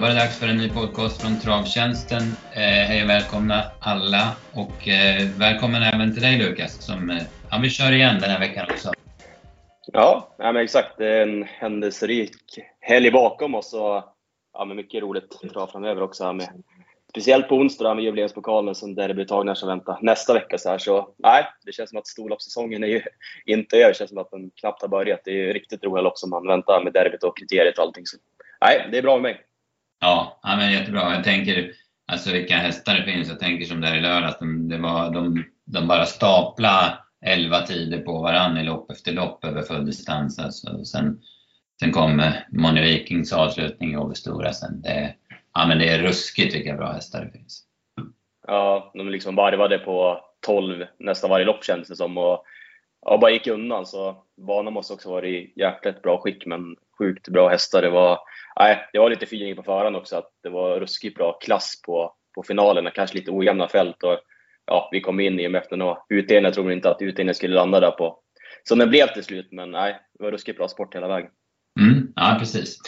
var det dags för en ny podcast från Travtjänsten. Eh, hej och välkomna alla och eh, välkommen även till dig Lukas som eh, ja, vi kör igen den här veckan också. Ja, ja men exakt. Det är en händelserik helg bakom oss och ja, men mycket roligt trav framöver också. Med, speciellt på onsdag med jubileumspokalen som derbyuttagningar som väntar nästa vecka. Så, här, så nej, det känns som att storloppssäsongen är ju inte över. Det känns som att den knappt har börjat. Det är ju riktigt roliga lopp som man väntar med derbyt och kriteriet och allting. Så, nej, det är bra med mig. Ja, ja men jättebra. Jag tänker alltså vilka hästar det finns. Jag tänker som där i lördags. De, det var, de, de bara stapla elva tider på varann i lopp efter lopp över full distans. Alltså. Sen, sen kom eh, Moni Vikings avslutning i Åby sen. Det, ja, men det är ruskigt vilka bra hästar det finns. Ja, de liksom varvade på 12 nästan varje lopp kändes det som. Och, ja, bara gick undan. Så banan måste också vara i jäkligt bra skick, men sjukt bra hästar. Det var, nej, det var lite feeling på förhand också, att det var ruskigt bra klass på, på finalerna. Kanske lite ojämna fält. Och, ja, vi kom in i och utdelningen, efter några utdelningar. Jag tror inte att utdelningen skulle landa där på som den blev till slut. Men nej, det var ruskigt bra sport hela vägen. Mm, ja, precis.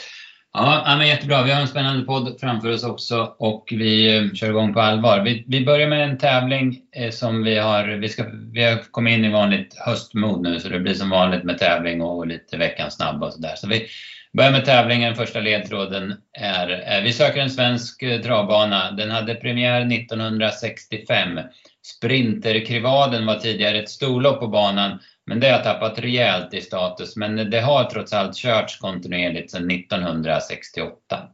Ja, men jättebra. Vi har en spännande podd framför oss också och vi eh, kör igång på allvar. Vi, vi börjar med en tävling eh, som vi har, vi, ska, vi har kommit in i vanligt höstmod nu så det blir som vanligt med tävling och lite veckans snabba och sådär. Så vi börjar med tävlingen. Första ledtråden är, eh, vi söker en svensk travbana. Den hade premiär 1965. Sprinterkrivaden var tidigare ett storlopp på banan men det har tappat rejält i status, men det har trots allt körts kontinuerligt sedan 1968.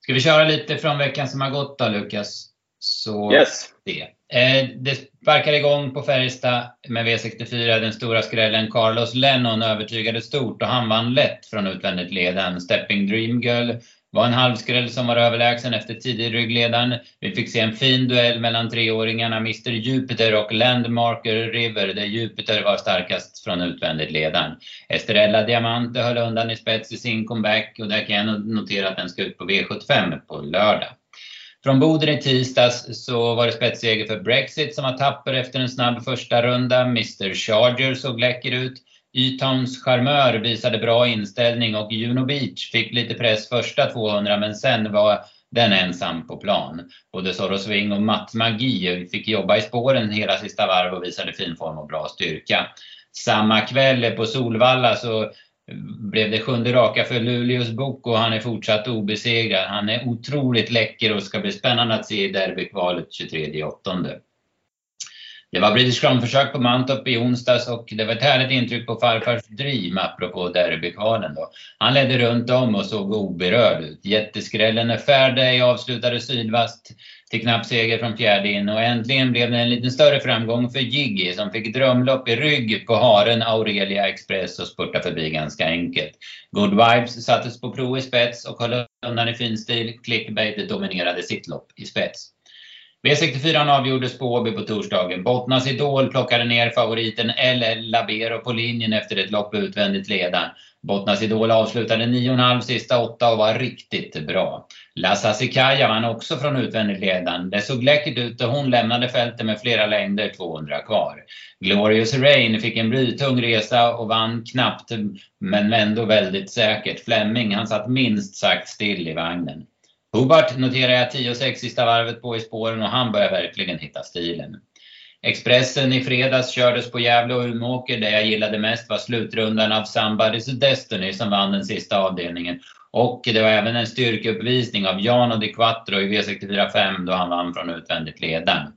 Ska vi köra lite från veckan som har gått då, Lukas? Så yes. det. Eh, det sparkar igång på Färjestad med V64, den stora skrällen. Carlos Lennon övertygade stort och han vann lätt från utvändigt leden. Stepping Dream Girl var en halvskräll som var överlägsen efter tidig ryggledan. Vi fick se en fin duell mellan treåringarna Mr Jupiter och Landmarker River där Jupiter var starkast från utvändigt ledan. Estrella Diamante höll undan i spets i sin comeback och där kan jag notera att den ska ut på V75 på lördag. Från Boden i tisdags så var det spetsseger för Brexit som var tapper efter en snabb första runda. Mr Charger såg läcker ut. Ytowns charmör visade bra inställning och Juno Beach fick lite press första 200 men sen var den ensam på plan. Både Zorro Swing och Matt Magi fick jobba i spåren hela sista varv och visade fin form och bra styrka. Samma kväll på Solvalla så blev det sjunde raka för Luleås Bok och han är fortsatt obesegrad. Han är otroligt läcker och ska bli spännande att se i derbykvalet 23 8. Det var British Crown-försök på Mantorp i onsdags och det var ett härligt intryck på farfars Dream apropå derbykvalen då. Han ledde runt om och såg oberörd ut. Jätteskrällen är Fairday avslutade sydvast till knapp seger från fjärde in och äntligen blev det en lite större framgång för Jiggy som fick drömlopp i rygg på haren Aurelia Express och spurtade förbi ganska enkelt. Good Vibes sattes på prov i spets och höll undan i fin stil. Clickbait dominerade sitt lopp i spets. V64 avgjordes på Åby på torsdagen. Bottnas Idol plockade ner favoriten LL Labero på linjen efter ett lopp utvändigt ledan. Bottnas Idol avslutade 9,5 sista åtta och var riktigt bra. Lassa Sikaya vann också från utvändigt ledan. Det såg läckert ut och hon lämnade fältet med flera längder 200 kvar. Glorious Rain fick en blytung resa och vann knappt men ändå väldigt säkert. Fleming han satt minst sagt still i vagnen. Hobart noterar jag 10-6 sista varvet på i spåren och han börjar verkligen hitta stilen. Expressen i fredags kördes på Gävle och Umeåker. Det jag gillade mest var slutrundan av Somebody's Destiny som vann den sista avdelningen. Och det var även en styrkeuppvisning av Jano Di Quattro i V64 5 då han vann från utvändigt ledaren.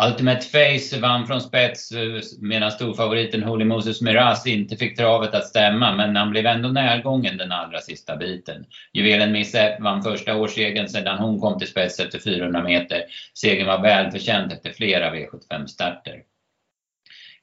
Ultimate Face vann från spets eh, medan storfavoriten Holy Moses Miraz inte fick travet att stämma men han blev ändå närgången den allra sista biten. Juvelen Miss F vann första årssegern sedan hon kom till spets efter 400 meter. Segern var välförtjänt efter flera V75-starter.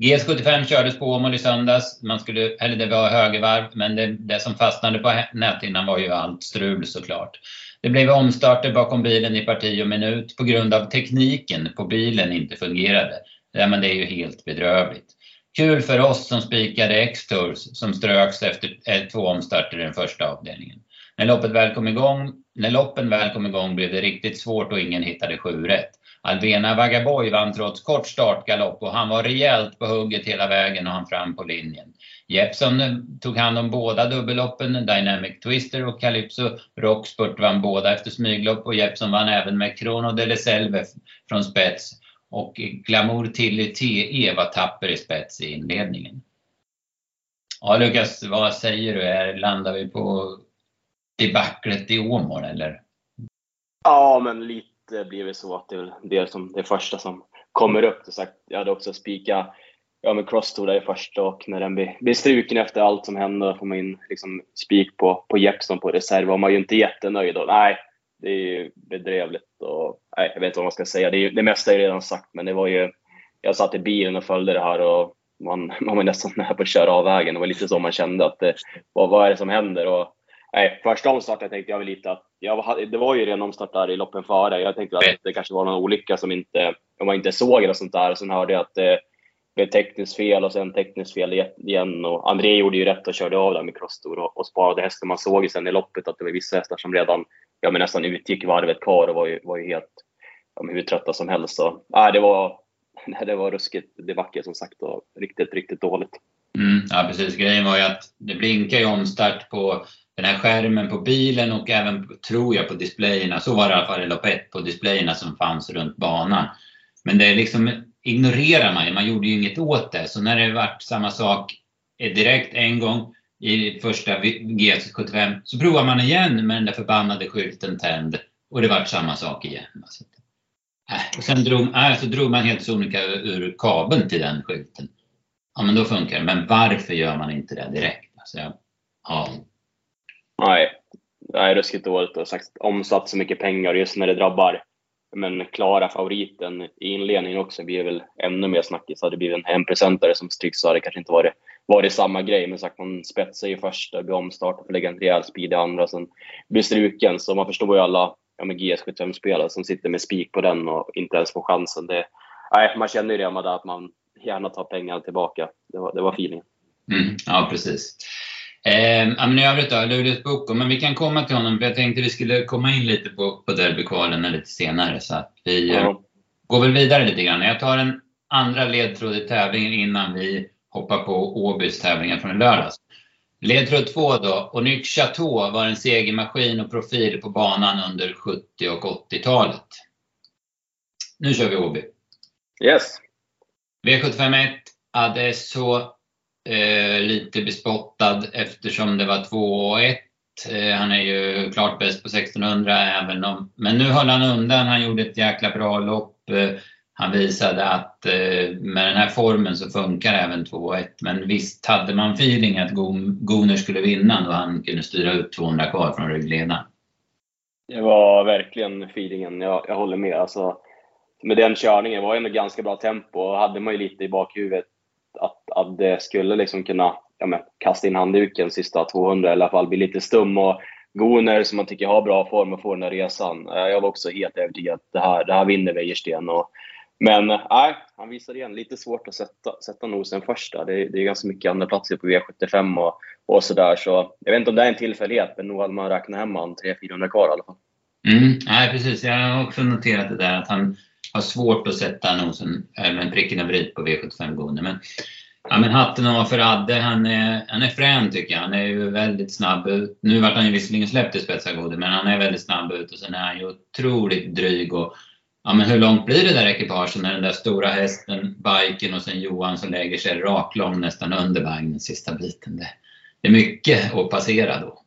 GS75 kördes på Åmål i söndags. Man skulle, eller det var högervarv, men det, det som fastnade på näthinnan var ju allt strul såklart. Det blev omstarter bakom bilen i parti och minut på grund av tekniken på bilen inte fungerade. Ja, men det är ju helt bedrövligt. Kul för oss som spikade X-Tours som ströks efter två omstarter i den första avdelningen. När loppet väl kom igång, när loppen väl kom igång blev det riktigt svårt och ingen hittade sju rätt. Alvena Vagaboy vann trots kort startgalopp och han var rejält på hugget hela vägen och han fram på linjen. Jeppson tog hand om båda dubbelloppen, Dynamic Twister och Calypso. Rockspurt vann båda efter smyglopp och Jeppson vann även med Crono de Selve från spets. Och Glamour Tilly TE var tapper i spets i inledningen. Ja Lukas, vad säger du? Här landar vi på debaclet i Åmål eller? Ja, men lite blir det så att det är det, som, det första som kommer upp. Det sagt, jag hade också spikat ja, men crosstour där i första och när den blir, blir struken efter allt som händer får man in liksom spik på, på Jeppson på reserv och man är ju inte jättenöjd. Och, nej, det är ju bedrövligt och nej, jag vet inte vad man ska säga. Det, är, det mesta är redan sagt, men det var ju, jag satt i bilen och följde det här och man, man var nästan nära på att köra av vägen. Det var lite så man kände att det, vad, vad är det som händer? Och, nej, första omstarten tänkte jag väl lite att, jag, det var ju redan omstart där i loppen före. Jag tänkte att det kanske var någon olycka som inte, om man inte såg eller sånt där. Sen hörde jag att det blev tekniskt fel och sen tekniskt fel igen. Och André gjorde ju rätt och körde av där med crosstour och, och sparade hästen. Man såg ju sen i loppet att det var vissa hästar som redan ja, men nästan utgick varvet kvar och var ju, var ju helt ja, hur trötta som helst. Så, nej, det var, det var ruskigt debacle som sagt och riktigt, riktigt dåligt. Mm, ja precis, grejen var ju att det blinkar ju omstart på den här skärmen på bilen och även, tror jag, på displayerna. Så var det i alla fall i lopp ett på displayerna som fanns runt banan. Men det liksom ignorerar man ju, man gjorde ju inget åt det. Så när det vart samma sak eh, direkt en gång i första GS75 så provar man igen med den där förbannade skylten tänd och det vart samma sak igen. Alltså, äh, och sen drog, äh, så drog man helt sonika ur kabeln till den skylten. Ja men då funkar det. Men varför gör man inte det direkt? Alltså, ja. Nej, det är ruskigt dåligt och sagt omsatt så mycket pengar just när det drabbar men klara favoriten i inledningen också blir väl ännu mer snackis. Hade det blivit en hempresentare som stryks så hade det kanske inte varit, varit samma grej. Men sagt, man spetsar ju första, blir omstartad, får lägga en rejäl speed i andra, sen blir struken. Så man förstår ju alla ja, GS75-spelare som sitter med spik på den och inte ens får chansen. Det, nej, man känner ju det, där att man gärna tar pengarna tillbaka. Det var, det var feelingen. Mm, ja, precis. Eh, men I övrigt då, Luleås Boko, men vi kan komma till honom för jag tänkte vi skulle komma in lite på, på derbykvalen lite senare så att vi mm. går väl vidare lite grann. Jag tar en andra ledtråd i tävlingen innan vi hoppar på Åbys tävlingar från lördags. Ledtråd 2 då. Onyx Chateau var en segermaskin och profil på banan under 70 och 80-talet. Nu kör vi Åby. Yes. V751 Adesso eh, lite bespottad eftersom det var 2 och 1. Eh, han är ju klart bäst på 1600 även om, men nu höll han undan. Han gjorde ett jäkla bra lopp. Eh, han visade att eh, med den här formen så funkar även 2-1. Men visst hade man feeling att Goner skulle vinna då han kunde styra ut 200 kvar från ryggledaren. Det var verkligen feelingen, jag, jag håller med. Alltså, med den körningen var det ändå ganska bra tempo och hade man ju lite i bakhuvudet att, att det skulle liksom kunna ja, men, kasta in handduken sista 200 i alla fall, bli lite stum. Och Goner som man tycker har bra form och får den här resan. Eh, jag var också helt övertygad att det här, det här vinner Wäjersten. Och men nej, han visar igen lite svårt att sätta, sätta nosen först. Där. Det, det är ganska mycket andra platser på V75 och, och sådär. Så jag vet inte om det är en tillfällighet, men nog hade man räknat hem han 300-400 kvar i alla fall. Mm, nej, precis. Jag har också noterat det där att han har svårt att sätta nosen eh, men pricken över i på V75-gående. Men, ja, men hatten av för Adde. Han är, han är frän tycker jag. Han är ju väldigt snabb ut. Nu vart han ju visserligen släppt i spetsargode, men han är väldigt snabb ut och sen är han ju otroligt dryg och ja, men hur långt blir det där ekipaget när den där stora hästen, biken och sen Johan som lägger sig raklång nästan under vagnen sista biten. Det, det är mycket att passera då.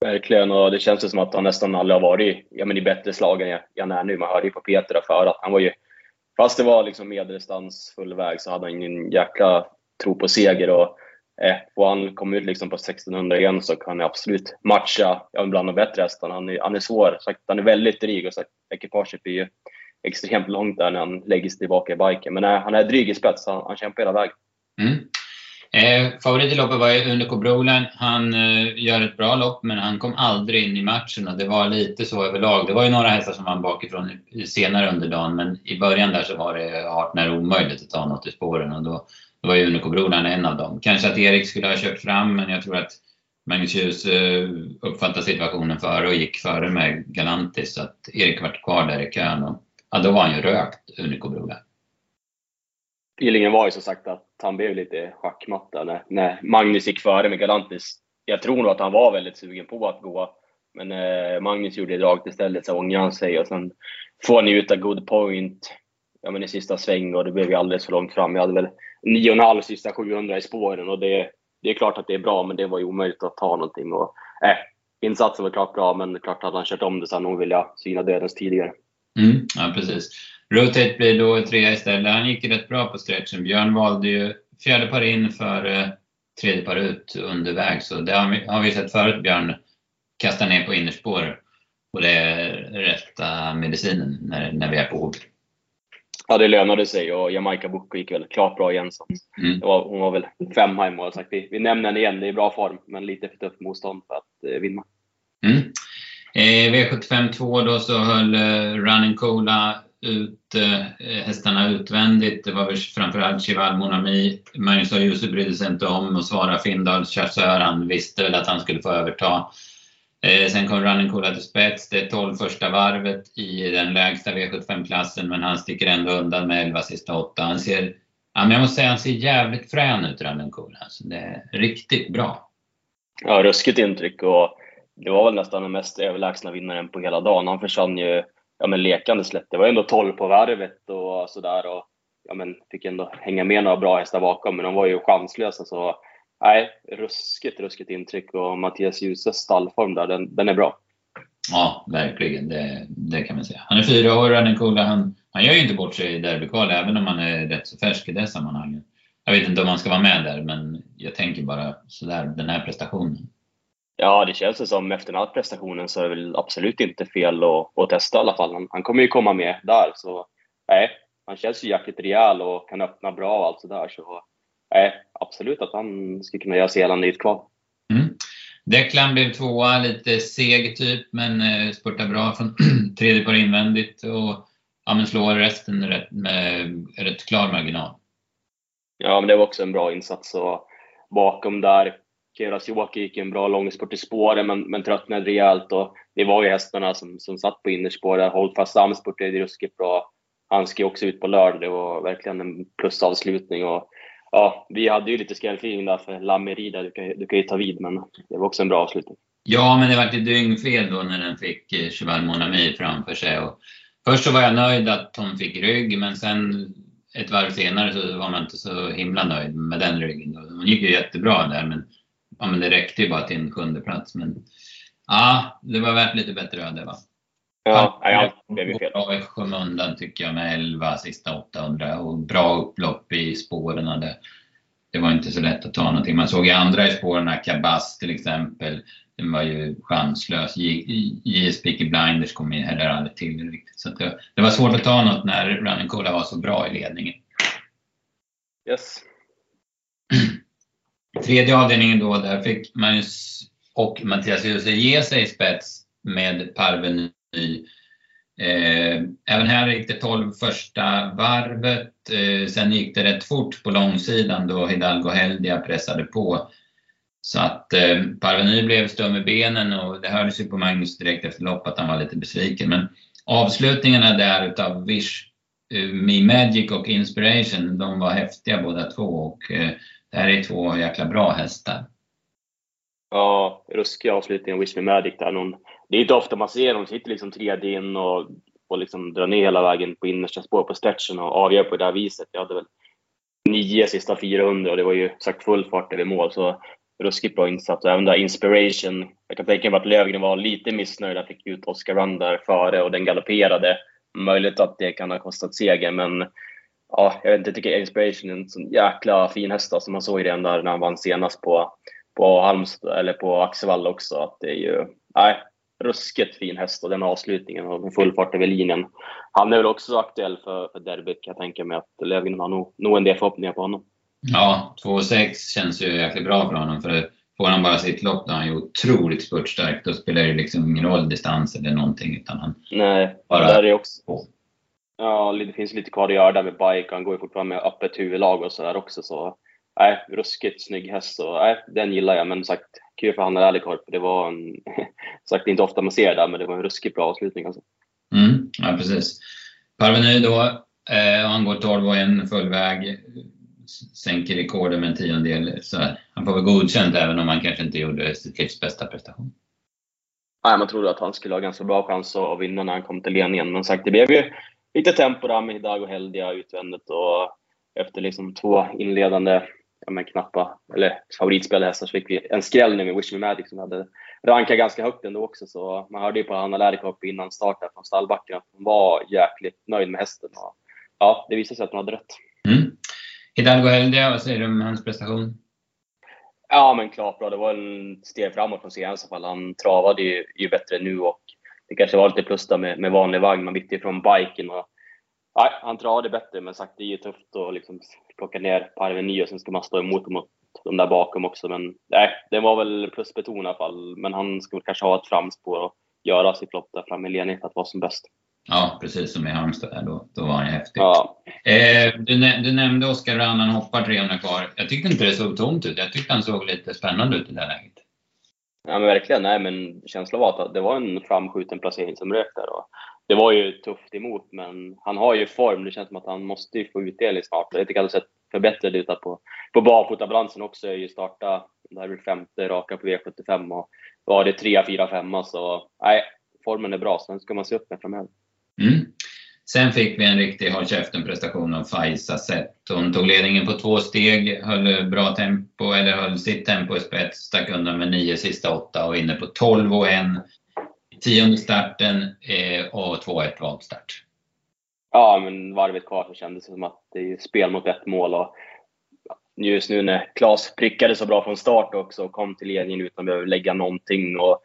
Verkligen, och det känns som att han nästan aldrig har varit ja, men i bättre slag än jag är nu. Man hörde ju på Peter för att han var ju, fast det var liksom medeldistans full väg så hade han ingen jäkla tro på seger. Och, eh, och han kom ut liksom på 1600 igen så kan han absolut matcha ja, bland de bättre hästarna. Han är, han är svår, så han är väldigt dryg och så ekipaget blir ju extremt långt där när han lägger sig tillbaka i biken. Men nej, han är dryg i spets, han, han kämpar hela vägen. Mm. Eh, favorit i loppet var ju Unico Brolin. Han eh, gör ett bra lopp men han kom aldrig in i matchen och det var lite så överlag. Det var ju några hästar som vann bakifrån senare under dagen men i början där så var det hart när omöjligt att ta något i spåren och då, då var ju Unico Brolin en av dem. Kanske att Erik skulle ha kört fram men jag tror att Magnus Hughes eh, uppfattade situationen före och gick före med Galantis så att Erik vart kvar där i kön och ja, då var han ju rökt, Unico Brolin. Feelingen var ju som sagt att han blev lite schackmatta när, när Magnus gick före med Galantis. Jag tror nog att han var väldigt sugen på att gå, men eh, Magnus gjorde draget istället, så ångrade han sig och sen får han njuta good point ja, men i sista sväng och det blev ju alldeles för långt fram. Jag hade väl 9,5 sista 700 i spåren och det, det är klart att det är bra, men det var ju omöjligt att ta någonting. Och, eh, insatsen var klart bra, men klart hade han kört om det så hade han nog velat syna dödens tidigare. Mm, ja, precis. Rotate blir då trea istället. Han gick rätt bra på stretchen. Björn valde ju fjärde par in för eh, tredje par ut under väg. Så det har vi, sett förut Björn kasta ner på innerspår. Och det är rätta medicinen när, när vi är på håg. Ja, det lönade sig och Jamaica Boko gick väl klart bra igen. Så mm. var, hon var väl femma i mål. Sagt. Vi, vi nämner henne igen, det är bra form, men lite för tufft motstånd för att eh, vinna. Mm. Eh, V75 2 då så höll eh, Running Cola ut eh, hästarna utvändigt. Det var väl framförallt Chival Monami. Magnus Ayuso brydde sig inte om att svara Findal chassör. Han visste väl att han skulle få överta. Eh, sen kom Running Cola till spets. Det är 12 första varvet i den lägsta V75-klassen, men han sticker ändå undan med 11 sista 8. Han ser, ja, men jag måste säga, han ser jävligt frän ut, Running Cola. Alltså, det är riktigt bra. Ja, ruskigt intryck och det var väl nästan den mest överlägsna vinnaren på hela dagen. Han försvann ju ja, men lekandes lätt. Det var ändå 12 på varvet och sådär. Och, ja, men fick ändå hänga med några bra hästar bakom, men de var ju chanslösa. Så nej, ruskigt, ruskigt intryck och Mattias Djuses stallform där, den, den är bra. Ja, verkligen. Det, det kan man säga. Han är fyra år, han är cool. Han, han gör ju inte bort sig i derbykval, även om han är rätt så färsk i det sammanhanget. Jag vet inte om han ska vara med där, men jag tänker bara sådär, den här prestationen. Ja, det känns som efter den här prestationen så är det väl absolut inte fel att, att testa i alla fall. Han, han kommer ju komma med där, så nej, han känns ju jäkligt rejäl och kan öppna bra och allt sådär. Så nej, absolut att han skulle kunna göra sig gällande i ett kval. Mm. Declan blev tvåa, lite seg typ, men eh, spurtar bra från tredje par invändigt och ja, men slår resten rätt, med rätt klar marginal. Ja, men det var också en bra insats och bakom där Keras Joakim gick en bra långspurt i spåren men, men tröttnade rejält och det var ju hästarna som, som satt på innerspåret. Holdfast Samsport är ruskigt bra. Han ska också ut på lördag. Det var verkligen en plusavslutning och ja, vi hade ju lite skrällfeeling där för Lamerida, du kan, du kan ju ta vid, men det var också en bra avslutning. Ja, men det var ett dyngfel då när den fick eh, Cheval Monami framför sig. Och först så var jag nöjd att hon fick rygg, men sen ett varv senare så var man inte så himla nöjd med den ryggen. Hon gick ju jättebra där, men, ja, men det räckte ju bara till en sjunde plats. Men ja, det var värt lite bättre öde va? Ja, ja, det blev fel. Bra i skymundan tycker jag med 11 sista 800 och bra upplopp i spåren. Det, det var inte så lätt att ta någonting. Man såg ju andra i spåren, Kabas till exempel. Den var ju chanslös. JS Peaky Blinders kom in heller aldrig till riktigt. Så det, det, var svårt att ta något när Running Cola var så bra i ledningen. Yes. Tredje avdelningen då, där fick Magnus och Mattias Djuse ge sig i spets med Parveny. Eh, även här gick det 12 första varvet. Eh, sen gick det rätt fort på långsidan då Hidalgo Heldia pressade på. Så att eh, Parveny blev stum i benen och det hördes ju på Magnus direkt efter loppet att han var lite besviken. Men avslutningarna där utav Wish, eh, Me Magic och Inspiration, de var häftiga båda två och eh, det här är två jäkla bra hästar. Ja, ruskig avslutning av Wish Me Magic där. Någon det är inte ofta man ser dem sitter liksom tredje in och, och liksom drar ner hela vägen på innersta spår på stretchen och avgör på det här viset. Jag hade väl nio sista 400 och det var ju sagt full fart över mål. Så ruskigt bra insats. Och även där Inspiration. Jag kan tänka mig att Lövgren var lite missnöjd. Han fick ut Oscar Run där före och den galopperade. Möjligt att det kan ha kostat seger, men ja, jag vet inte, jag tycker Inspiration är en sån jäkla fin häst som man såg redan där när han vann senast på, på Halmstad, eller på Axevalla också. Att det är ju, nej, ruskigt fin häst och den avslutningen och full fart över linjen. Han är väl också aktuell för, för derbyt kan jag tänka mig att Löfgren har nog, nog en del förhoppningar på honom. Ja, 2,6 känns ju jäkligt bra för honom. För får han bara sitt lopp då är han ju otroligt spurtstark. Då spelar det liksom ingen roll distans eller någonting. Utan han Nej, bara där är också... Ja, det finns lite kvar att göra där med bike. Han går ju fortfarande med öppet huvudlag och sådär också. Så nej, ruskigt snygg häst. Så, nej, den gillar jag. Men sagt, kul för Hanna Rallykorp. Det var en, sagt inte ofta man ser det där, men det var en ruskigt bra avslutning. Alltså. Mm, ja, precis. Parveny då, eh, han går 12 och en full väg. Sänker rekordet med en tiondel. Så han får väl godkänt även om han kanske inte gjorde sitt livs bästa prestation. Nej, man trodde att han skulle ha ganska bra chans att vinna när han kom till ledningen. Men sagt, det blev ju lite tempo där med Hidago Heldia utvändigt och efter liksom två inledande ja, men knappa, eller favoritspelhästar så fick vi en skräll nu med Wish Me Magic som hade rankat ganska högt ändå också. Så man hörde ju på Hanna Lärikop innan start från stallbacken att hon var jäkligt nöjd med hästen. Och, ja, det visade sig att hon hade rätt. Mm. Hidalgo Heldia, vad säger du om hans prestation? Ja, men klart bra. Det var en steg framåt från senaste fall. Han travade ju, ju bättre nu och det kanske var lite plus där med, med vanlig vagn. Man bytte från biken och nej, han travade bättre, men sagt det är ju tufft att liksom plocka ner Parven ny och sen ska man stå emot mot de där bakom också. Men nej, det var väl plusbetonat i alla fall. Men han skulle kanske ha ett framspår och göra sitt lopp där framme i ledning för att vara som bäst. Ja, precis som i Halmstad. Då, då var han häftig. Ja. Eh, du, du, nämnde Oskar Rann, han hoppar 300 kvar. Jag tyckte inte det såg tomt ut. Jag tyckte han såg lite spännande ut i det här läget. Ja, men verkligen. Nej, men känslan var att det var en framskjuten placering som rök där. Och det var ju tufft emot, men han har ju form. Det känns som att han måste få utdelning snart. Jag tycker att det sett förbättrad ut på, på barfotabalansen också. Jag ju starta, det här är femte raka på V75 och var det 3, 4, 5 så nej, formen är bra. Sen ska man se upp med framöver. Mm. Sen fick vi en riktig håll käften-prestation av Faiza Sett. Hon tog ledningen på två steg, höll bra tempo, eller höll sitt tempo i spets, stack undan med nio sista åtta och inne på 12 och en tionde starten eh, och 2-1 valstart. Ja, men varvet kvar så kändes det som att det är spel mot ett mål och just nu när Klas prickade så bra från start också och kom till ledningen utan att behöva lägga någonting och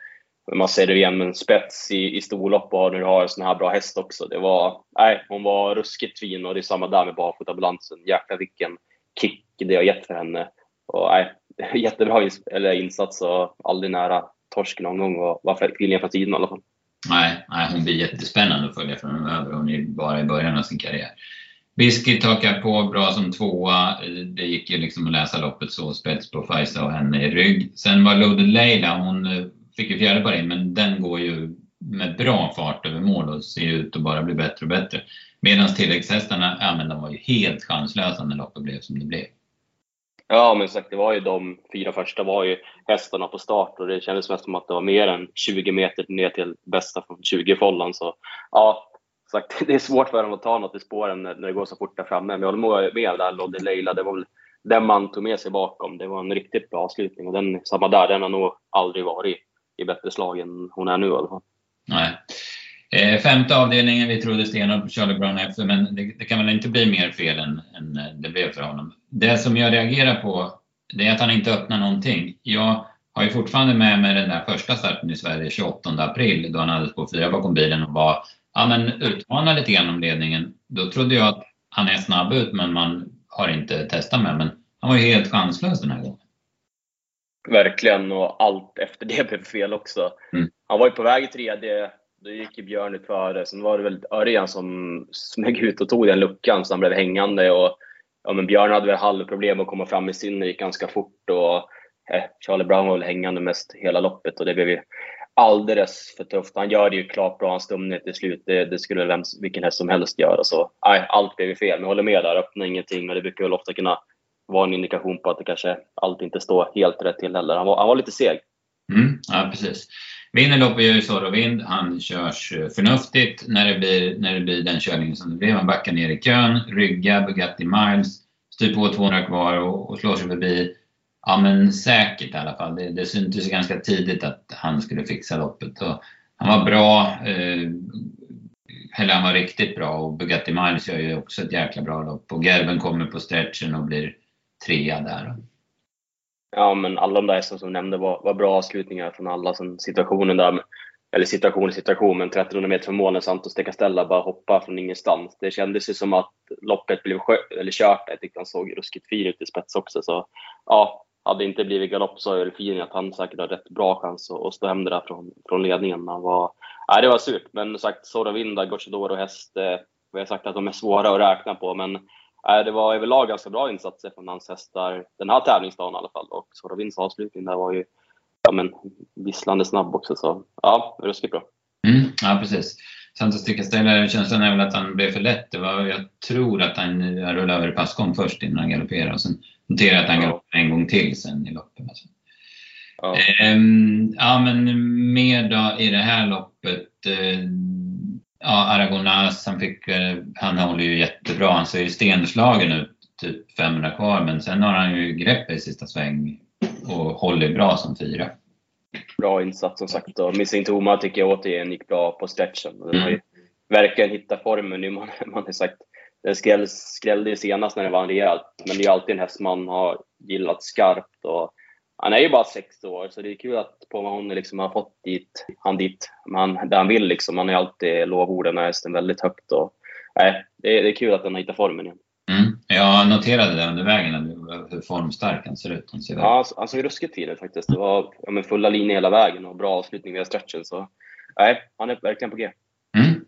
man ser det igen med en spets i, i storlopp och när du har en sån här bra häst också. Det var, nej, hon var ruskigt fin och det är samma där med barfotabalansen. Jäklar vilken kick det har gett för henne. Och, nej, jättebra eller insats och aldrig nära torsk någon gång och var kvinnliga från tiden i alla fall. Nej, nej, hon blir jättespännande att följa framöver. Hon är bara i början av sin karriär. Biscuit hakar på bra som tvåa. Det gick ju liksom att läsa loppet så, spets på Faisa och henne i rygg. Sen var Loaded Leila, hon eh, fick ju fjärde par in, men den går ju med bra fart över mål och ser ut att bara bli bättre och bättre. Medan tilläggshästarna, ja men de var ju helt chanslösa när loppet blev som det blev. Ja, men sagt, det var ju de fyra första var ju hästarna på start och det kändes mest som att det var mer än 20 meter ner till bästa från 20 follan. Så ja, sagt, det är svårt för dem att ta något i spåren när, när det går så fort där framme. Men jag håller med där, Lodde Leila. Det var väl den man tog med sig bakom. Det var en riktigt bra avslutning och den, samma där, den har nog aldrig varit i bättre slag än hon är nu i alla fall. Nej. Eh, femte avdelningen, vi trodde stenhårt på Charlie Brown efter, men det, det, kan väl inte bli mer fel än, än, det blev för honom. Det som jag reagerar på, det är att han inte öppnar någonting. Jag har ju fortfarande med mig den där första starten i Sverige 28 april, då han hade på fyra bakom bilen och var, ja men utmanade lite grann om ledningen. Då trodde jag att han är snabb ut, men man har inte testat med. Men han var ju helt chanslös den här gången. Verkligen, och allt efter det blev fel också. Mm. Han var ju på väg i tredje, då gick ju Björn ut före. Sen var det väl Örjan som smög ut och tog den luckan, så han blev hängande. Och, ja, men Björn hade väl halvproblem att komma fram i sin, det gick ganska fort. Och, eh, Charlie Brown var väl hängande mest hela loppet och det blev ju alldeles för tufft. Han gör det ju klart bra, han stumnar till slut. Det, det skulle vem, vilken häst som helst göra. Så, nej, allt blev ju fel. Men jag håller med där, öppna ingenting. Och det brukar väl ofta kunna var en indikation på att det kanske allt inte står helt rätt till heller. Han var, han var lite seg. Mm, ja, precis. Vinner loppet gör ju Zorro Vind. Han körs eh, förnuftigt när det blir, när det blir den körningen som det blev. Han backar ner i kön, ryggar Bugatti Miles, styr på 200 kvar och, och slår sig förbi. Ja, men säkert i alla fall. Det, det syntes ganska tidigt att han skulle fixa loppet. Och han var bra, eh, eller han var riktigt bra och Bugatti Miles gör ju också ett jäkla bra lopp. Och Gerben kommer på stretchen och blir trea där. Ja, men alla de där som du nämnde var, var bra avslutningar från alla. Sen situationen där, eller situation i situation, men 1300 meter från mål när Santos de Castella bara hoppade från ingenstans. Det kändes ju som att loppet blev eller kört. Jag tyckte han såg ruskigt fin ut i spets också. Så ja, hade det inte blivit galopp så är det fin att han säkert har rätt bra chans att, att stå hem det där från, från ledningen. Han var, nej, det var surt, men som sagt Soravinda, Gocciador och häst. Eh, vi har sagt att de är svåra att räkna på, men det var överlag ganska bra insatser från hans hästar den här tävlingsdagen i alla fall. Och Sorovins avslutning där var ju ja, men, visslande snabb också. Så ja, ruskigt bra. Mm, ja, precis. Santos de Castella, känslan är väl att han blev för lätt. Det var, jag tror att han rullade över passgång först innan han galopperade och sen noterade jag att han galopperade en gång till sen i loppet. Alltså. Ja. Um, ja, men mer då i det här loppet. Uh, ja, Aragonas, han, fick, uh, han håller ju jättebra. Han ser ju stenslagen ut, typ 500 kvar, men sen har han ju grepp i sista sväng och håller bra som fyra. Bra insats som sagt och Missing Toma tycker jag återigen gick bra på stretchen. Den har ju mm. verkligen hittat formen nu. Man, man har sagt, den skräll, skrällde ju senast när den vann rejält, men det är alltid en häst man har gillat skarpt. Och han är ju bara sex år, så det är kul att Pomahony liksom har fått dit, han dit man, där han vill. Liksom. Han har alltid lovorden den hästen väldigt högt. Och, nej, det, är, det är kul att den har hittat formen igen. Mm. Jag noterade det under vägen, hur formstark han ser ut. Han ser ja, han såg ruskigt fin ut faktiskt. Det var ja, fulla linjer hela vägen och bra avslutning via stretchen. Så nej, han är verkligen på G. Mm.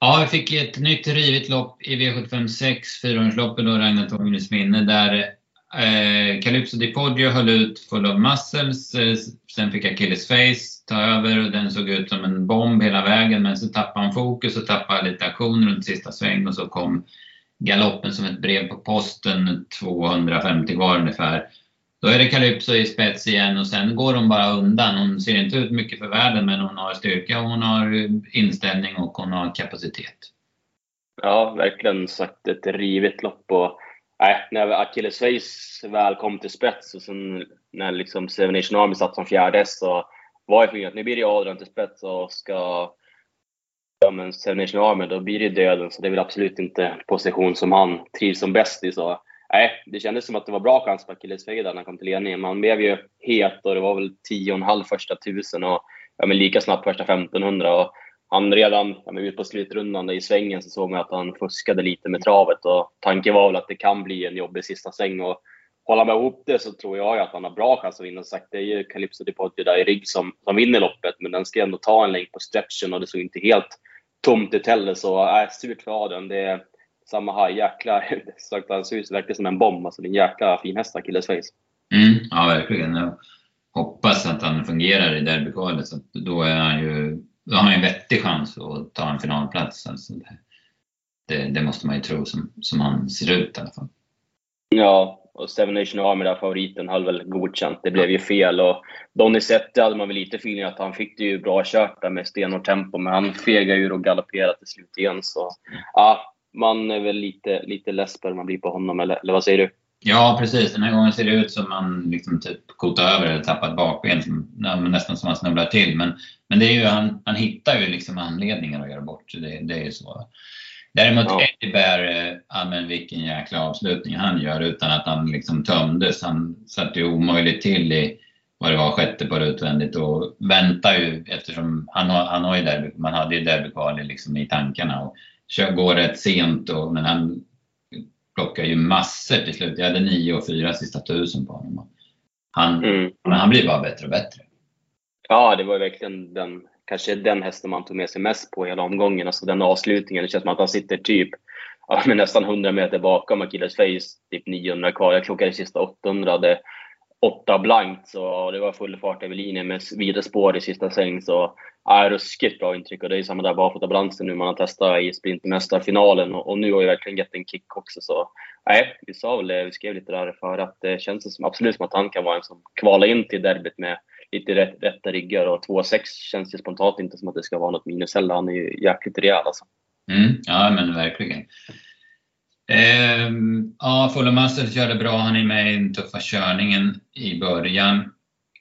Ja, vi fick ett nytt rivigt lopp i V756, fyraårsloppet då, Ragnar Tångnys minne, där eh, Calypso Di Poggio höll ut Full of Muscles. Eh, sen fick Achilles Face ta över och den såg ut som en bomb hela vägen, men så tappade han fokus och tappade lite aktion runt sista sväng och så kom galoppen som ett brev på posten, 250 kvar ungefär. Då är det Calypso i spets igen och sen går hon bara undan. Hon ser inte ut mycket för världen men hon har styrka, hon har inställning och hon har kapacitet. Ja, verkligen sagt ett rivigt lopp. Och, nej, när Achilles Face väl kom till spets och sen när liksom Seven Nation Army satt som fjärde så var jag tvungen att nu blir det Adrian till spets och ska ja, men Seven Nation Army, då blir det döden. Så det är väl absolut inte position som han trivs som bäst i. Så nej, det kändes som att det var bra chans på Achilles när han kom till ledningen. Man blev ju het och det var väl 10,5 första tusen och ja, men lika snabbt första 1500. Och han redan ja, men ut på slutrundan i svängen så såg man att han fuskade lite med travet och tanken var väl att det kan bli en jobbig sista sväng. Och håller man ihop det så tror jag att han har bra chans att vinna. Som Sagt, det är ju Calypso Depoggio där i rygg som, som vinner loppet, men den ska ändå ta en längd på stretchen och det såg inte helt tomt ut heller. Så äh, surt för Adrian. Det är samma här. Jäkla, sagt, han ser ut verkligen som en bomb. Alltså, det är en jäkla fin häst, Achilles Face. Mm, ja, verkligen. Jag hoppas att han fungerar i derbykvalet. Då, är han ju, då har han en vettig chans att ta en finalplats. Alltså det, det, det, måste man ju tro som, som han ser ut i alla fall. Ja, och Seven Nation Army, där favoriten, höll väl godkänt. Det blev ju fel. Och Donizetti hade man väl lite feeling att han fick det ju bra kört där med stenhårt tempo, men han fegade ur och galopperade till slut igen. Så ja, man är väl lite, lite less på man blir på honom, eller, eller vad säger du? Ja, precis. Den här gången ser det ut som man liksom typ kotar över eller tappat bakben, som, nästan som man snubblar till. Men, men det är ju, han, han hittar ju liksom anledningar att göra bort. Det, det är ju så. Däremot ja. Eddie Bear, ja men vilken jäkla avslutning han gör utan att han liksom tömdes. Han satte ju omöjligt till i vad det var, sjätte par utvändigt och väntar ju eftersom han har, han har ju derby, man hade ju derbykval liksom i tankarna och kör, går rätt sent och, men han plockar ju massor till slut. Jag hade nio och fyra sista tusen på honom. Han, mm. Men han blir bara bättre och bättre. Ja, det var verkligen den kanske den hästen man tog med sig mest på hela omgången. Alltså den avslutningen. Det känns som att han sitter typ ja, med nästan 100 meter bakom Achilles Face, typ 900 kvar. Jag klockade sista 800, hade Åtta blankt, så det var full fart över linjen med vida spår i sista sväng. Så ja, ruskigt bra intryck och det är samma där barfotabalansen nu man har testat i sprintmästarfinalen och, och nu har jag verkligen gett en kick också. Så nej, vi sa väl vi skrev lite där för att det känns som, absolut som att han kan vara en som kvalar in till derbyt med lite rätt, rätta ryggar och 2,6 känns ju spontant inte som att det ska vara något minus heller. Han är ju jäkligt rejäl alltså. Mm, ja men verkligen. Eh, ja, Fulham Masters körde bra. Han är med i den tuffa körningen i början.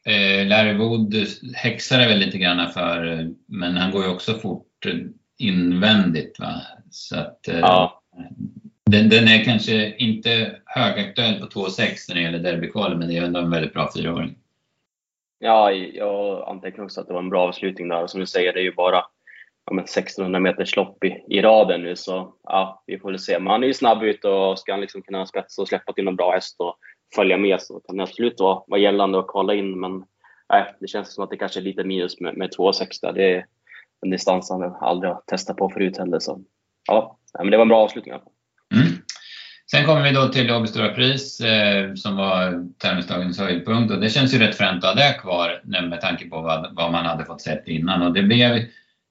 Eh, Larry Wood häxade väl lite grann för, men han går ju också fort invändigt. Va? Så att, eh, ja. den, den, är kanske inte högaktuell på 2,6 när det gäller derbykvalet, men det är ändå en väldigt bra fyraåring. Ja, jag antecknar också att det var en bra avslutning där. Som du säger, det är ju bara ja, 1600 meters lopp i, i raden nu, så ja, vi får väl se. Men han är ju snabb ut och ska han liksom kunna spetsa och släppa till någon bra häst och följa med så kan det absolut vara, vara gällande att kvala in. Men nej, det känns som att det kanske är lite minus med, med 2,6 där. Det är en distans han aldrig har testat på förut heller. Så ja, men det var en bra avslutning. Mm. Sen kommer vi då till Åby Stora Pris eh, som var tävlingsdagens höjdpunkt och det känns ju rätt fränt att ha det kvar med tanke på vad, vad man hade fått sett innan och det blev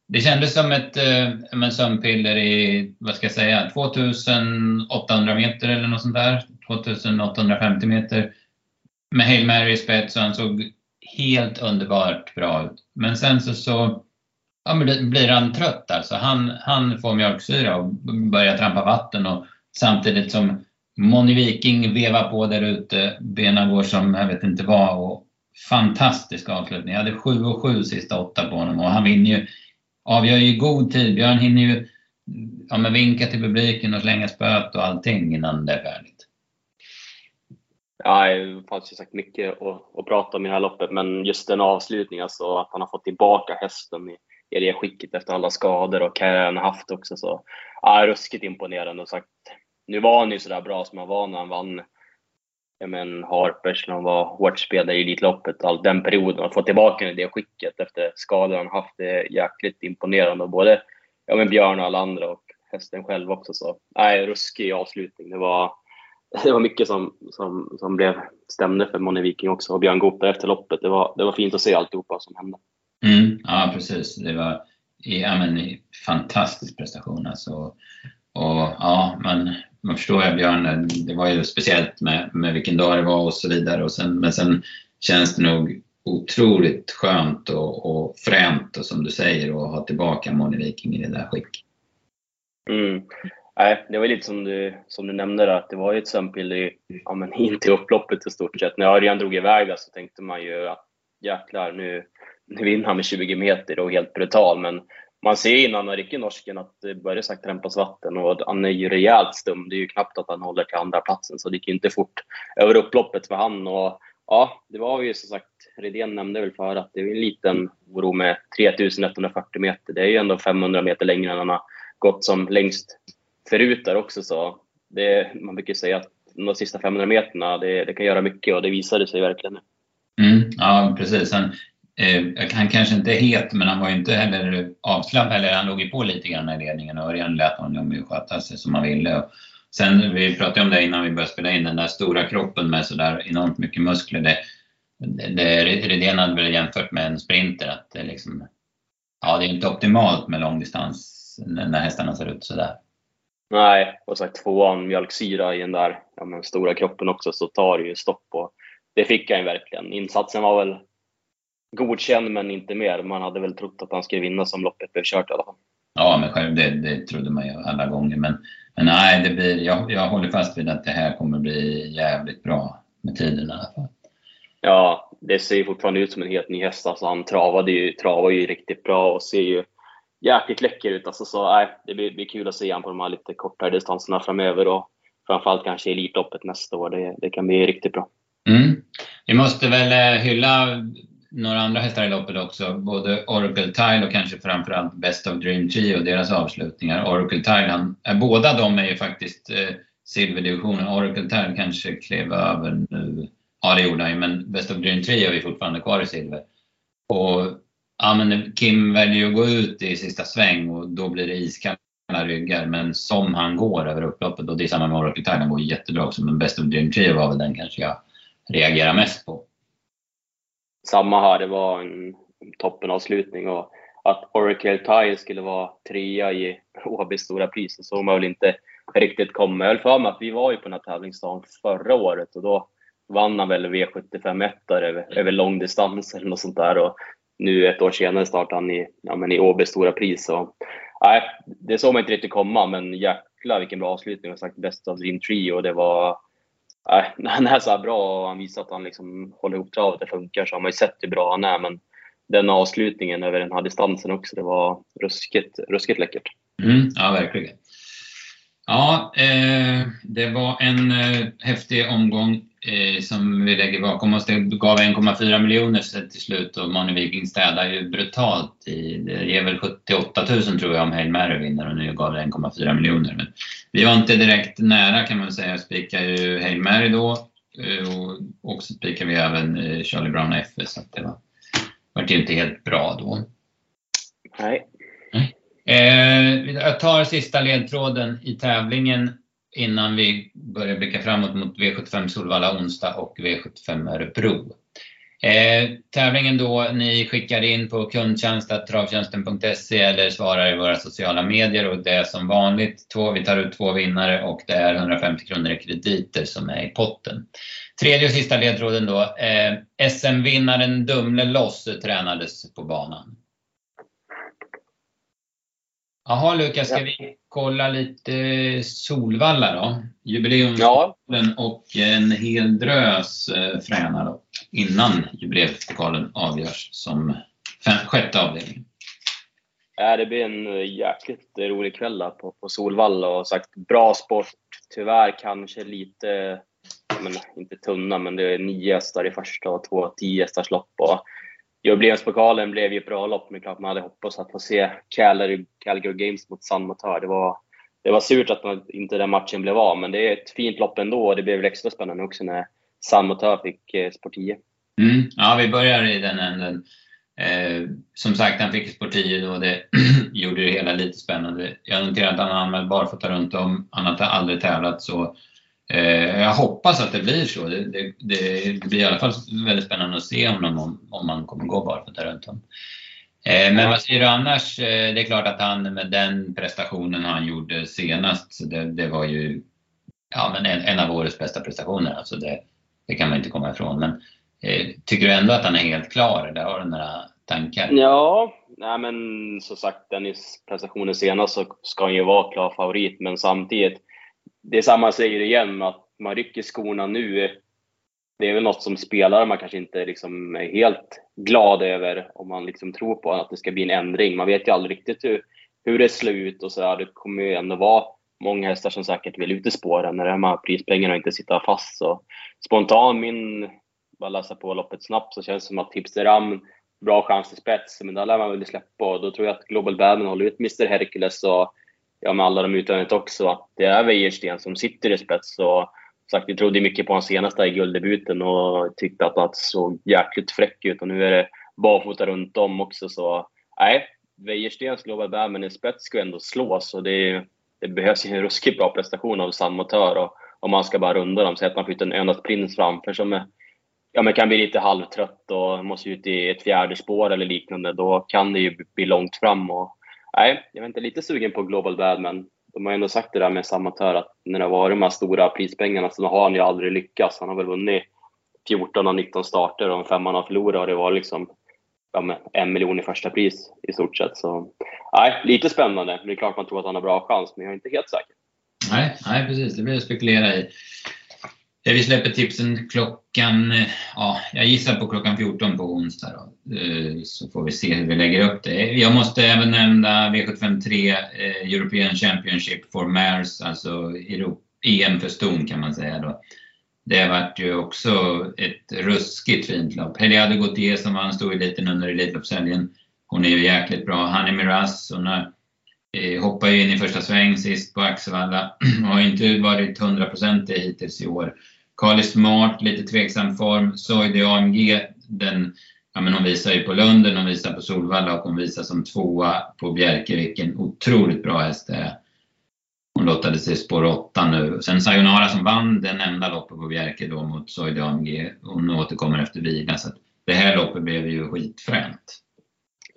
det kändes som ett eh, sömnpiller i, vad ska jag säga, 2800 meter eller något sånt där. 2850 meter. Med Hail Mary i spets och han såg helt underbart bra ut. Men sen så, så ja, blir han trött alltså. Han, han får mjölksyra och börjar trampa vatten och samtidigt som Moni Viking vevar på där ute. Benen går som jag vet inte vad och fantastisk avslutning. Jag hade 7 och 7 sista åtta på honom och han vinner ju, avgör ju i god tid. Björn hinner ju ja, men vinka till publiken och slänga spöet och allting innan det är färdigt. Ja, det fanns ju sagt mycket att, att prata om i det här loppet, men just den avslutningen, alltså att han har fått tillbaka hästen i, i det skicket efter alla skador och karriären haft också. Så, ja, ruskigt imponerande och sagt, nu var han ju sådär bra som han var när han vann men Harpers när han var hårt spelare i Elitloppet, all den perioden, att få tillbaka i det skicket efter skador han haft, det är jäkligt imponerande. Både ja, men Björn och alla andra och hästen själv också. Så, nej, ruskig avslutning. Det var, det var mycket som, som, som blev, stämde för Moni Viking också och Björn Goop efter loppet. Det var, det var fint att se alltihopa som hände. Mm, ja, precis. Det var ja, men, fantastisk prestation. Alltså. Och, ja, man, man förstår ju Björn, det var ju speciellt med, med vilken dag det var och så vidare. Och sen, men sen känns det nog otroligt skönt och, och fränt och som du säger att ha tillbaka Moni Viking i det där skicket. Mm. Nej, det var lite som du, som du nämnde, där, att det var ju ett sömnpiller ja, men in till upploppet i stort sett. När Örjan drog iväg där så tänkte man ju att jäklar, nu, nu vinner han med 20 meter och helt brutal. Men man ser innan han rycker norsken att det börjar sagt trampas vatten och han är ju rejält stum. Det är ju knappt att han håller till andra platsen så det gick ju inte fort över upploppet för han. Och ja, det var ju som sagt, Redén nämnde väl för att det är en liten oro med 3140 meter. Det är ju ändå 500 meter längre än han har gått som längst förut där också. Så det, man brukar säga att de sista 500 meterna, det, det kan göra mycket och det visade sig verkligen. Mm, ja, precis. Sen eh, han kanske inte är het, men han var ju inte heller avslappnad. Eller han låg ju på lite grann i ledningen och Örjan lät honom ju sköta sig som han ville. Och sen, vi pratade om det innan vi började spela in, den där stora kroppen med sådär enormt mycket muskler. Det, det, Redén hade väl jämfört med en sprinter att det liksom, ja det är inte optimalt med långdistans när hästarna ser ut sådär. Nej, och sagt tvåan mjölksyra i den där ja, men stora kroppen också så tar det ju stopp. Och det fick han ju verkligen. Insatsen var väl godkänd men inte mer. Man hade väl trott att han skulle vinna som loppet blev kört i alla fall. Ja, men själv, det, det trodde man ju alla gånger. Men, men nej, det blir, jag, jag håller fast vid att det här kommer bli jävligt bra med tiden i alla fall. Ja, det ser ju fortfarande ut som en helt ny häst. Alltså, han travade ju, travade ju riktigt bra och ser ju jäkligt läcker ut. Alltså, så, nej, det blir, blir kul att se honom på de här lite kortare distanserna framöver och framförallt kanske Elitloppet nästa år. Det, det kan bli riktigt bra. Mm. Vi måste väl eh, hylla några andra hästar i loppet också. Både Oracle Tile och kanske framförallt Best of Dream Trio och deras avslutningar. Oracle Tile, han, eh, båda de är ju faktiskt eh, silverdivisionen. Oracle Tile kanske klev över nu. Ja, det gjorde han ju, men Best of Dream Trio är fortfarande kvar i silver. Och ja, men Kim väljer att gå ut i sista sväng och då blir det iskalla ryggar. Men som han går över upploppet, och det är samma med Oracle Tile, han går jättebra också. Men Best of Dream Trio var väl den kanske jag reagerar mest på samma här, det var en toppenavslutning och att Oracle Tire skulle vara trea i Åbys stora pris, så såg man väl inte riktigt komma. Jag höll för mig att vi var ju på den här tävlingsdagen förra året och då vann han väl V75 över, över långdistans eller något sånt där och nu ett år senare startade han i, ja, men i Åbys stora pris. Och, nej, det såg man inte riktigt komma, men jäklar vilken bra avslutning. Jag har sagt bäst av Dream Tree och det var nej, när han är så här bra och han visar att han liksom håller ihop travet, det funkar, så har man ju sett hur bra han är. Men den avslutningen över den här distansen också, det var ruskigt, ruskigt läckert. Mm, ja, verkligen. Ja, eh, det var en eh, häftig omgång eh, som vi lägger bakom oss. Det gav 1,4 miljoner till slut och Mani Viking städar ju brutalt. I, det ger väl 78 000 tror jag om Hail Mary vinner och nu gav det 1,4 miljoner. Men vi var inte direkt nära kan man säga. Spikade ju Hail Mary då eh, och också spikade vi även eh, Charlie Brown FS så det var, var inte helt bra då. Nej. Eh, jag tar sista ledtråden i tävlingen innan vi börjar blicka framåt mot V75 Solvalla onsdag och V75 Örebro. Eh, tävlingen då, ni skickar in på kundtjänst.travtjänsten.se eller svarar i våra sociala medier och det är som vanligt två, vi tar ut två vinnare och det är 150 kronor i krediter som är i potten. Tredje och sista ledtråden då, eh, SM-vinnaren Dumle Loss tränades på banan. Jaha Lukas, ska vi kolla lite Solvalla då? Jubileumspokalen ja. och en hel drös eh, fränare innan jubileumspokalen avgörs som sjätte avdelningen. Ja, det blir en jäkligt rolig kväll på, på Solvalla och sagt bra sport. Tyvärr kanske lite, men inte tunna, men det är nio hästar i första och två tio hästars lopp. Och Jubileumspokalen blev ju ett bra lopp, men klart man hade hoppats att få se Calgary, Calgary Games mot San Motör. Det var, det var surt att man, inte den matchen blev av, men det är ett fint lopp ändå och det blev väl extra spännande också när San Motör fick eh, spår 10. Mm, ja, vi börjar i den änden. Eh, som sagt, han fick spår 10 då. Det gjorde det hela lite spännande. Jag noterar att han är anmäld barfota runt om. Han har aldrig tävlat så Eh, jag hoppas att det blir så. Det, det, det, blir i alla fall väldigt spännande att se honom om, om man kommer gå barfota runt om. Eh, men vad säger du annars? Eh, det är klart att han med den prestationen han gjorde senast, det, det var ju ja, men en, en, av årets bästa prestationer. Alltså det, det kan man inte komma ifrån. Men eh, tycker du ändå att han är helt klar? Där har du några tankar? Ja, nej men som sagt, Dennis prestationen senast så ska han ju vara klar favorit. Men samtidigt, det är samma säger igen, att man rycker skorna nu. Det är väl något som spelare man kanske inte liksom är helt glad över om man liksom tror på att det ska bli en ändring. Man vet ju aldrig riktigt hur, hur det slår ut och så där. Det kommer ju ändå vara många hästar som säkert vill ut i spåren när de här prispengarna inte sitter fast. Så spontan min, bara läsa på loppet snabbt, så känns det som att Tipsteram bra chans till spets, men där lär man väl släppa och då tror jag att Global Badman håller ut Mr Hercules och ja, med alla de utövandet också, att det är Wäjersten som sitter i spets. Och, sagt, vi trodde mycket på hans senaste i gulddebuten och tyckte att han såg jäkligt fräck ut och nu är det barfota runt om också. Så nej, Wäjersten slår väl bär, men i spets ska ändå slås och det, det behövs ju en ruskigt bra prestation av samma tör. och om man ska bara runda dem. Säg att man skjuter en Önas Prins framför som är, ja, men kan bli lite halvtrött och måste ut i ett fjärde spår eller liknande. Då kan det ju bli långt fram. Och, nej, jag är inte lite sugen på Global Bad, men de har ju ändå sagt det där med Samatör att när det har varit de här stora prispengarna så har han ju aldrig lyckats. Han har väl vunnit 14 av 19 starter och om femman har förlorat har det varit liksom ja, en miljon i första pris i stort sett. Så nej, lite spännande. Det är klart man tror att han har bra chans, men jag är inte helt säker. Nej, nej precis. Det blir att spekulera i. Eh, vi släpper tipsen klockan, eh, ja, jag gissar på klockan 14 på onsdag. Då. Eh, så får vi se hur vi lägger upp det. Jag måste även nämna V753 European Championship for Mares, alltså EM för ston kan man säga. Då. Det vart ju också ett ruskigt fint lopp. Heliade Gauthier som vann storeliten under Elitloppshelgen. Hon är ju jäkligt bra. Hanni Miraz, hon har, eh, hoppade ju in i första sväng sist på Axevalla. Har inte varit 100% hittills i år. Carly Smart, lite tveksam form. Soidi AMG, den, ja, men hon visar ju på Lunden, hon visar på Solvalla och hon visar som tvåa på Bjerke. Vilken otroligt bra häst det är. Hon lottade sig spår 8 nu. Sen Sayonara som vann den enda loppet på Bjerke då mot Soidi AMG. Hon återkommer efter vila. Så det här loppet blev ju skitfränt.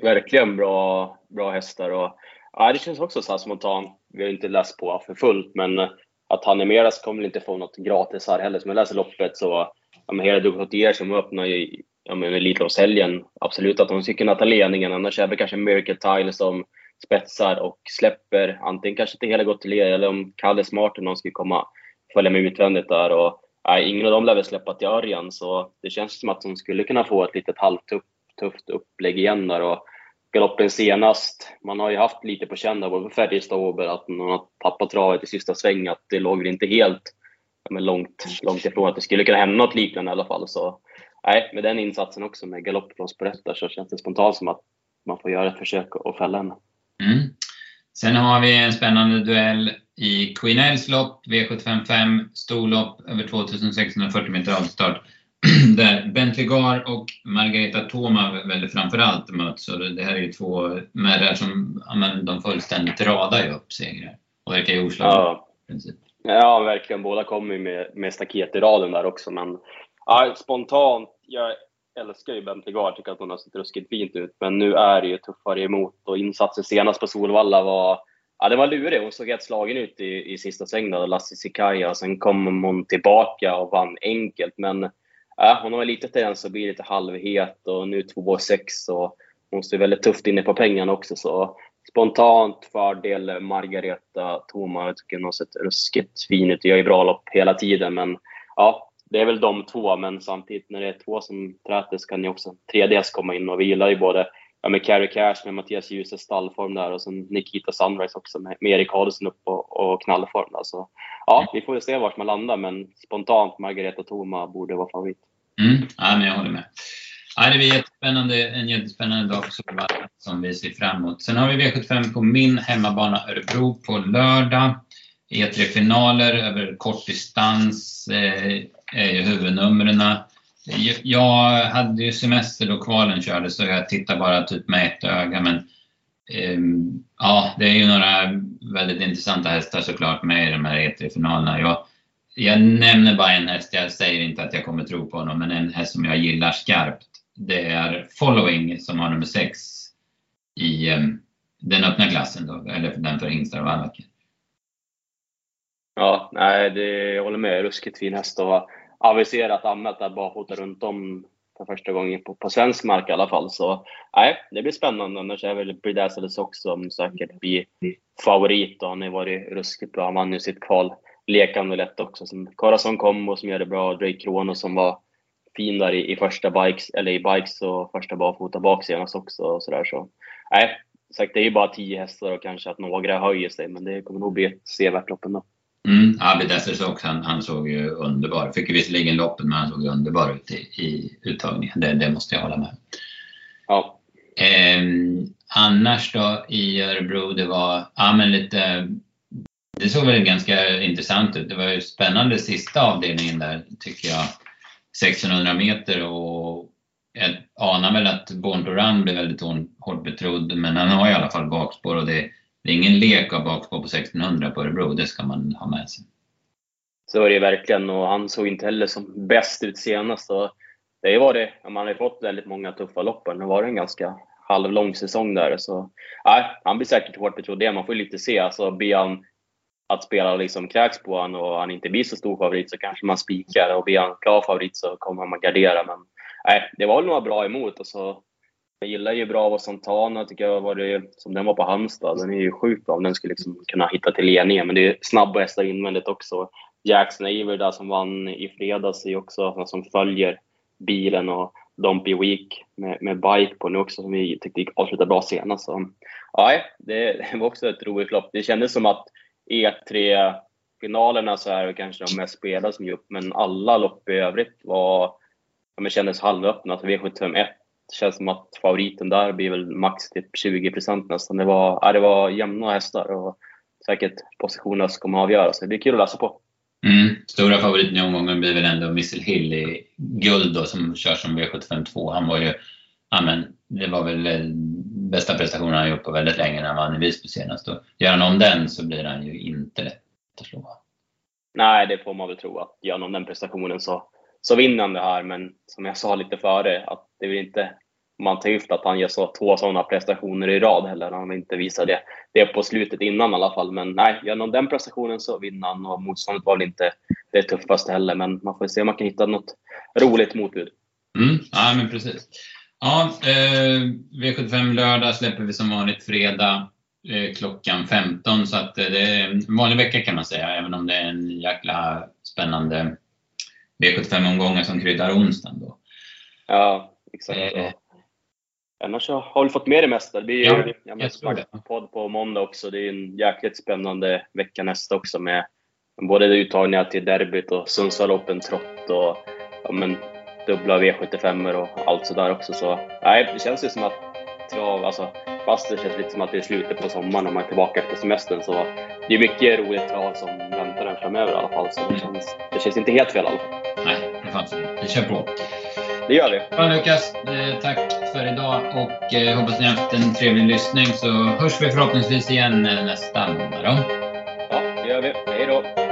Verkligen bra, bra hästar. Och, ja, det känns också så här spontant. Vi har inte läst på för fullt, men att han är Hanemeras kommer inte få något gratis här heller. Som jag läser loppet så, ja, men hela Ducotier som öppnar ju ja, Elitloppshelgen, absolut att de skulle kunna ta ledningen. Annars är det kanske Miracle Tile som spetsar och släpper antingen kanske till hela Gottelier eller om Kalle Smart någon skulle komma följa med utvändigt där. Och, nej, ingen av dem lär väl släppa till Örjan, så det känns som att de skulle kunna få ett litet halvtufft upplägg igen där. Och, galoppen senast. Man har ju haft lite på känn både på Färjestad och Åberg att man har tappat travet i sista sväng, att det låg inte helt men långt, långt ifrån att det skulle kunna hända något liknande i alla fall. Så nej, med den insatsen också med galopp från Sporetta så känns det spontant som att man får göra ett försök att fälla henne. Mm. Sen har vi en spännande duell i Queen Ells lopp, V755, storlopp över 2640 meter avstart. där Bentley Gar och Margareta Thoma väl framförallt möts. Så det här är ju två märrar som ja, de fullständigt radar ju upp segrar. Och verkar ju oslagna ja. Ja, verkligen. Båda kommer med, med staket i raden där också. Men ja, spontant, jag älskar ju Bentley Guard, tycker att hon har sett ruskigt fint ut. Men nu är det ju tuffare emot och insatsen senast på Solvalla var Ja, det var lurig. Hon såg helt slagen ut i, i sista svängen, Lassie Sikaya. Sen kom hon tillbaka och vann enkelt. Men ja, hon har lite tendens att bli lite halvhet och nu 2,6 och hon ser väldigt tufft inne på pengarna också. Så spontant fördel Margareta Thoma. Jag tycker hon har sett ruskigt fin ut. och Gör ju bra lopp hela tiden, men ja, det är väl de två. Men samtidigt när det är två som träter så kan ju också 3DS komma in och vi gillar ju både ja, med Carrie Cash med Mattias Djuse stallform där och sen Nikita Sunrise också med, med Erik Adolfsson upp och, och knallform. Där. Så, ja, vi får väl se vart man landar, men spontant Margareta Thoma borde vara favorit. Mm, ja, men jag håller med. Ja, det blir jättespännande, en jättespännande dag på Solvalla som vi ser fram emot. Sen har vi V75 på min hemmabana Örebro på lördag. E3-finaler över kortdistans eh, är ju huvudnumren. Jag hade ju semester då kvalen körde så jag tittar bara typ med ett öga men eh, ja, det är ju några väldigt intressanta hästar såklart med i de här E3-finalerna. Jag, jag nämner bara en häst, jag säger inte att jag kommer tro på honom, men en häst som jag gillar skarpt. Det är Following som har nummer 6 i eh, den öppna klassen då, eller den för hingstar och vallacker. Ja, nej, det, jag håller med. Ruskigt fin häst och aviserat anmält där barfota runt om för första gången på, på svensk mark i alla fall. Så nej, det blir spännande. Annars är väl Bredazzles också som säkert blir favorit. Och han har varit ruskigt bra. Han vann ju sitt kval lekande lätt också. Som kom Combo som gör det bra. Drake Krono som var fin där i, i första bikes, eller i bikes och första barfota bak senast också. Och så där, så. Nej, sagt, det är ju bara tio hästar och kanske att några höjer sig, men det kommer nog bli ett sevärt lopp ändå. Mm, Abid också, han, han såg ju underbar Fick visserligen loppen, men han såg underbar ut i, i uttagningen. Det, det måste jag hålla med Ja. Eh, annars då i Örebro, det var ja, men lite det såg väl ganska intressant ut. Det var ju spännande sista avdelningen där tycker jag. 1600 meter och jag anar väl att Born to Run blir väldigt hårt betrodd men han har i alla fall bakspår och det, det är ingen lek av bakspår på 1600 på Örebro, det ska man ha med sig. Så är det verkligen och han såg inte heller som bäst ut senast. Och det har det, man har ju fått väldigt många tuffa lopp. Det har varit en ganska halvlång säsong där. Så, nej, han blir säkert hårt betrodd det. Man får ju lite se. Alltså, blir han att spela liksom kräks på honom och han inte blir så stor favorit så kanske man spikar och blir han klar favorit så kommer man gardera. Men nej, det var väl några bra emot. Och så, jag gillar ju Bravo Santana, tycker jag var det, som den var på Halmstad. Den är ju sjukt bra om den skulle liksom kunna hitta till ledningen. Men det är snabba hästar invändigt också. Jackson Aver där som vann i fredags är också som följer bilen och Dompy Week med, med bike på nu också som vi tyckte gick avsluta bra senast. Så, ja, det, det var också ett roligt lopp. Det kändes som att E3-finalerna så är det kanske de mest spelade som gick upp, men alla lopp i övrigt var, ja, kändes halvöppna. Alltså V751 känns som att favoriten där blir väl max typ 20% nästan. Det var, ja, det var jämna hästar och säkert positionerna som kommer avgöra, så det blir kul att läsa på. Mm. Stora favoriten i omgången blir väl ändå Missile Hill i guld då, som kör som V752. Han var ju, ja men det var väl eh, bästa prestationen han gjort på väldigt länge när han vann i Visby senast. Och gör han om den så blir han ju inte lätt att slå. Nej, det får man väl tro. att Gör han om den prestationen så, så vinner han det här. Men som jag sa lite före, att det är inte man tar just att han gör så, två sådana prestationer i rad heller. Han inte visat det, det på slutet innan i alla fall. Men nej, gör han den prestationen så vinner han och motståndet var väl inte det tuffaste heller. Men man får se om man kan hitta något roligt motbud. Mm, ja, men precis. Ja, eh, V75 lördag släpper vi som vanligt fredag eh, klockan 15 så att eh, det är en vanlig vecka kan man säga även om det är en jäkla spännande V75-omgångar som kryddar onsdagen då. Ja, exakt. Eh, Annars har vi fått med det mesta. Det blir ja, ju jag podd på måndag också. Det är en jäkligt spännande vecka nästa också med både uttagningar till derbyt och Sundsvall Open Trott och ja, men, dubbla V75 och allt sådär också. Så nej, det känns ju som att trav, alltså fast det känns lite som att det är slutet på sommaren när man är tillbaka efter semestern så det är mycket roligt trav som väntar en framöver i alla fall. Så det känns, det känns inte helt fel i alla fall. Det fanns Vi kör på. Det gör vi. Bra Lukas, eh, tack för idag och eh, hoppas ni har haft en trevlig lyssning så hörs vi förhoppningsvis igen eh, nästa måndag. Ja, det gör vi. Hej då!